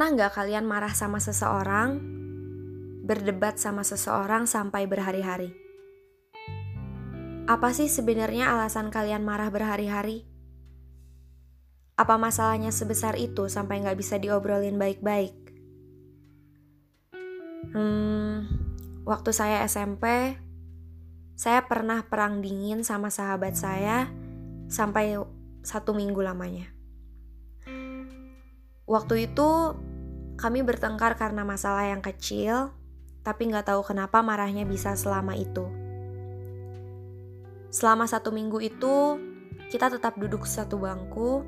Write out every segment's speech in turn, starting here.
Pernah nggak kalian marah sama seseorang, berdebat sama seseorang sampai berhari-hari? Apa sih sebenarnya alasan kalian marah berhari-hari? Apa masalahnya sebesar itu sampai nggak bisa diobrolin baik-baik? Hmm, waktu saya SMP, saya pernah perang dingin sama sahabat saya sampai satu minggu lamanya. Waktu itu kami bertengkar karena masalah yang kecil, tapi nggak tahu kenapa marahnya bisa selama itu. Selama satu minggu itu, kita tetap duduk satu bangku,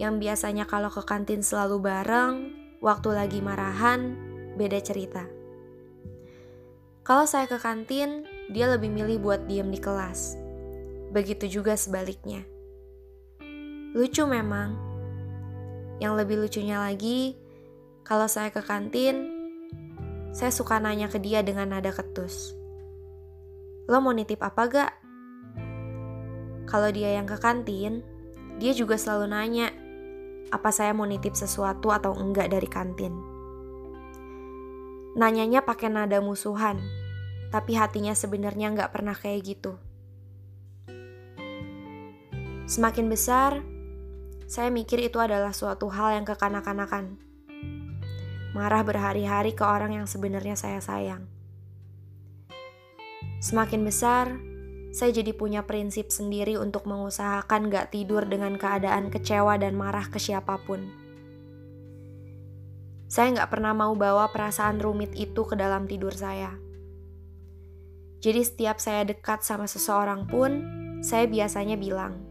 yang biasanya kalau ke kantin selalu bareng, waktu lagi marahan, beda cerita. Kalau saya ke kantin, dia lebih milih buat diem di kelas. Begitu juga sebaliknya. Lucu memang, yang lebih lucunya lagi, kalau saya ke kantin, saya suka nanya ke dia dengan nada ketus. Lo mau nitip apa gak? Kalau dia yang ke kantin, dia juga selalu nanya, apa saya mau nitip sesuatu atau enggak dari kantin. Nanyanya pakai nada musuhan, tapi hatinya sebenarnya nggak pernah kayak gitu. Semakin besar, saya mikir itu adalah suatu hal yang kekanak-kanakan. Marah berhari-hari ke orang yang sebenarnya saya sayang. Semakin besar, saya jadi punya prinsip sendiri untuk mengusahakan gak tidur dengan keadaan kecewa dan marah ke siapa pun. Saya gak pernah mau bawa perasaan rumit itu ke dalam tidur saya. Jadi setiap saya dekat sama seseorang pun, saya biasanya bilang,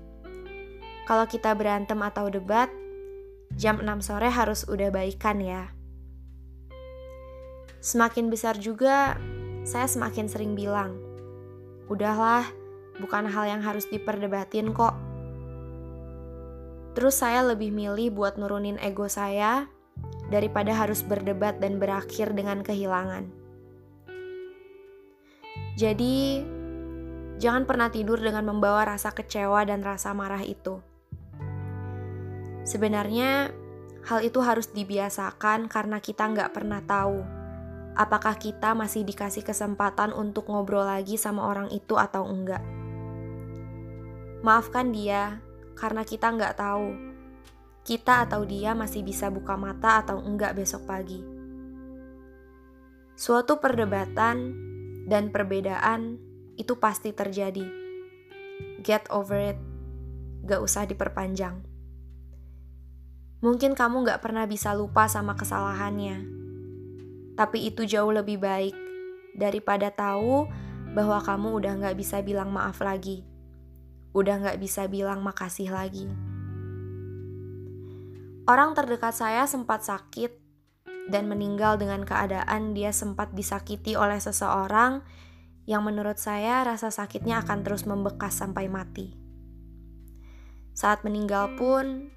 kalau kita berantem atau debat, jam 6 sore harus udah baikan ya. Semakin besar juga, saya semakin sering bilang, udahlah, bukan hal yang harus diperdebatin kok. Terus saya lebih milih buat nurunin ego saya daripada harus berdebat dan berakhir dengan kehilangan. Jadi, jangan pernah tidur dengan membawa rasa kecewa dan rasa marah itu. Sebenarnya hal itu harus dibiasakan karena kita nggak pernah tahu apakah kita masih dikasih kesempatan untuk ngobrol lagi sama orang itu atau enggak. Maafkan dia karena kita nggak tahu kita atau dia masih bisa buka mata atau enggak besok pagi. Suatu perdebatan dan perbedaan itu pasti terjadi. Get over it, gak usah diperpanjang. Mungkin kamu gak pernah bisa lupa sama kesalahannya, tapi itu jauh lebih baik daripada tahu bahwa kamu udah gak bisa bilang maaf lagi, udah gak bisa bilang makasih lagi. Orang terdekat saya sempat sakit dan meninggal dengan keadaan dia sempat disakiti oleh seseorang yang menurut saya rasa sakitnya akan terus membekas sampai mati. Saat meninggal pun,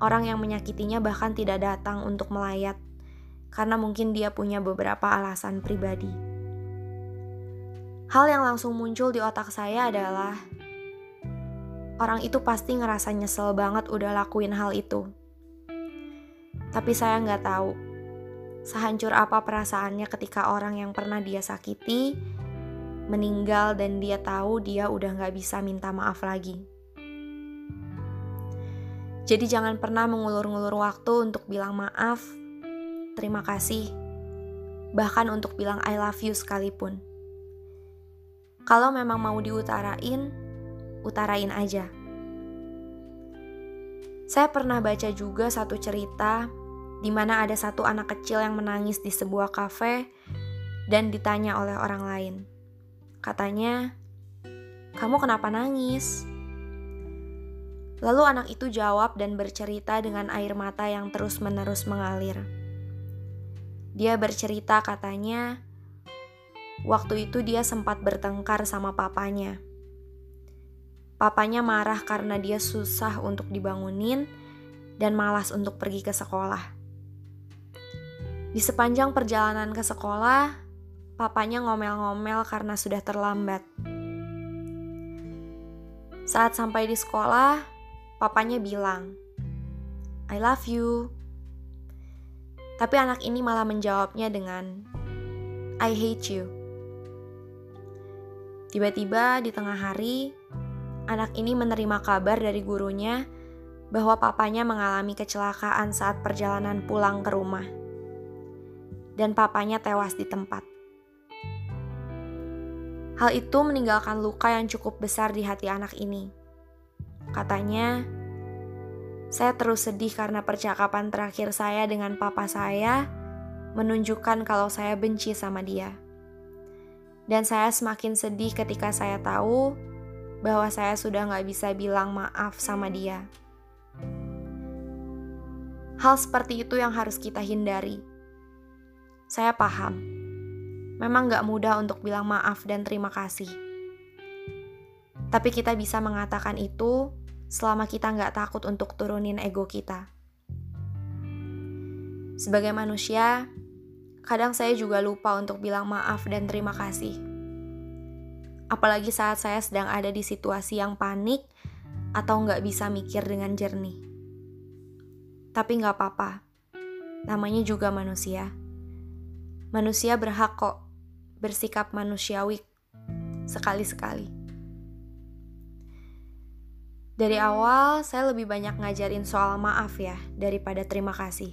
Orang yang menyakitinya bahkan tidak datang untuk melayat, karena mungkin dia punya beberapa alasan pribadi. Hal yang langsung muncul di otak saya adalah orang itu pasti ngerasa nyesel banget udah lakuin hal itu. Tapi saya nggak tahu sehancur apa perasaannya ketika orang yang pernah dia sakiti meninggal dan dia tahu dia udah nggak bisa minta maaf lagi. Jadi jangan pernah mengulur-ngulur waktu untuk bilang maaf, terima kasih, bahkan untuk bilang I love you sekalipun. Kalau memang mau diutarain, utarain aja. Saya pernah baca juga satu cerita di mana ada satu anak kecil yang menangis di sebuah kafe dan ditanya oleh orang lain. Katanya, "Kamu kenapa nangis?" Lalu anak itu jawab dan bercerita dengan air mata yang terus-menerus mengalir. Dia bercerita katanya, waktu itu dia sempat bertengkar sama papanya. Papanya marah karena dia susah untuk dibangunin dan malas untuk pergi ke sekolah. Di sepanjang perjalanan ke sekolah, papanya ngomel-ngomel karena sudah terlambat. Saat sampai di sekolah, papanya bilang, I love you. Tapi anak ini malah menjawabnya dengan I hate you. Tiba-tiba di tengah hari, anak ini menerima kabar dari gurunya bahwa papanya mengalami kecelakaan saat perjalanan pulang ke rumah. Dan papanya tewas di tempat. Hal itu meninggalkan luka yang cukup besar di hati anak ini. Katanya, saya terus sedih karena percakapan terakhir saya dengan papa saya menunjukkan kalau saya benci sama dia. Dan saya semakin sedih ketika saya tahu bahwa saya sudah nggak bisa bilang maaf sama dia. Hal seperti itu yang harus kita hindari. Saya paham, memang nggak mudah untuk bilang maaf dan terima kasih. Tapi kita bisa mengatakan itu selama kita nggak takut untuk turunin ego kita. Sebagai manusia, kadang saya juga lupa untuk bilang maaf dan terima kasih. Apalagi saat saya sedang ada di situasi yang panik atau nggak bisa mikir dengan jernih. Tapi nggak apa-apa. Namanya juga manusia. Manusia berhak kok bersikap manusiawi sekali-sekali. Dari awal, saya lebih banyak ngajarin soal maaf ya, daripada terima kasih.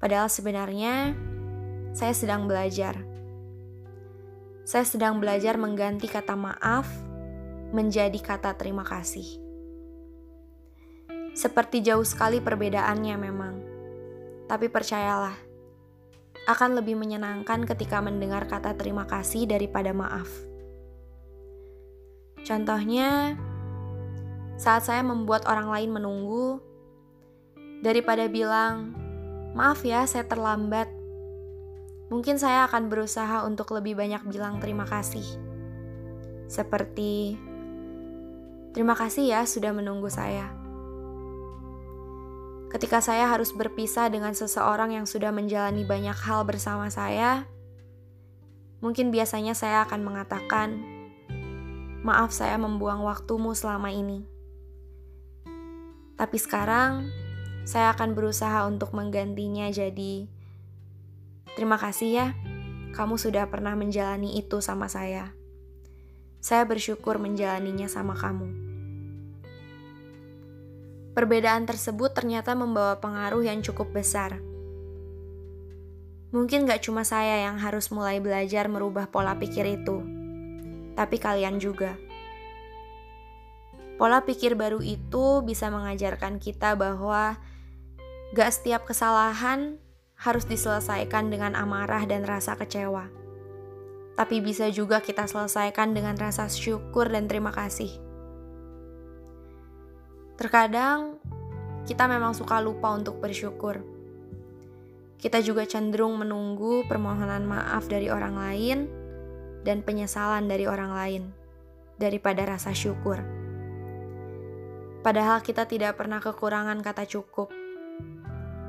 Padahal sebenarnya, saya sedang belajar. Saya sedang belajar mengganti kata maaf menjadi kata terima kasih. Seperti jauh sekali perbedaannya memang. Tapi percayalah, akan lebih menyenangkan ketika mendengar kata terima kasih daripada maaf. Contohnya, saat saya membuat orang lain menunggu, daripada bilang, "Maaf ya, saya terlambat." Mungkin saya akan berusaha untuk lebih banyak bilang terima kasih. Seperti, "Terima kasih ya sudah menunggu saya." Ketika saya harus berpisah dengan seseorang yang sudah menjalani banyak hal bersama saya, mungkin biasanya saya akan mengatakan, "Maaf, saya membuang waktumu selama ini." Tapi sekarang saya akan berusaha untuk menggantinya jadi, "Terima kasih ya, kamu sudah pernah menjalani itu sama saya. Saya bersyukur menjalaninya sama kamu." Perbedaan tersebut ternyata membawa pengaruh yang cukup besar. Mungkin gak cuma saya yang harus mulai belajar merubah pola pikir itu, tapi kalian juga. Pola pikir baru itu bisa mengajarkan kita bahwa gak setiap kesalahan harus diselesaikan dengan amarah dan rasa kecewa. Tapi bisa juga kita selesaikan dengan rasa syukur dan terima kasih. Terkadang kita memang suka lupa untuk bersyukur. Kita juga cenderung menunggu permohonan maaf dari orang lain dan penyesalan dari orang lain daripada rasa syukur. Padahal kita tidak pernah kekurangan kata cukup.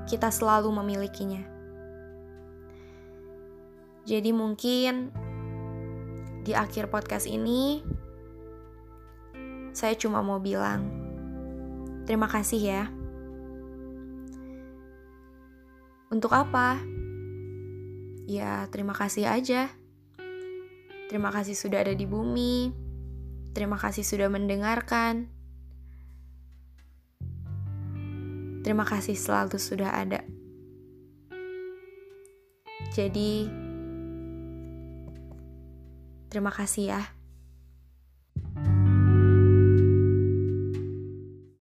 Kita selalu memilikinya. Jadi mungkin di akhir podcast ini saya cuma mau bilang Terima kasih ya. Untuk apa? Ya, terima kasih aja. Terima kasih sudah ada di bumi. Terima kasih sudah mendengarkan. Terima kasih selalu sudah ada. Jadi, terima kasih ya.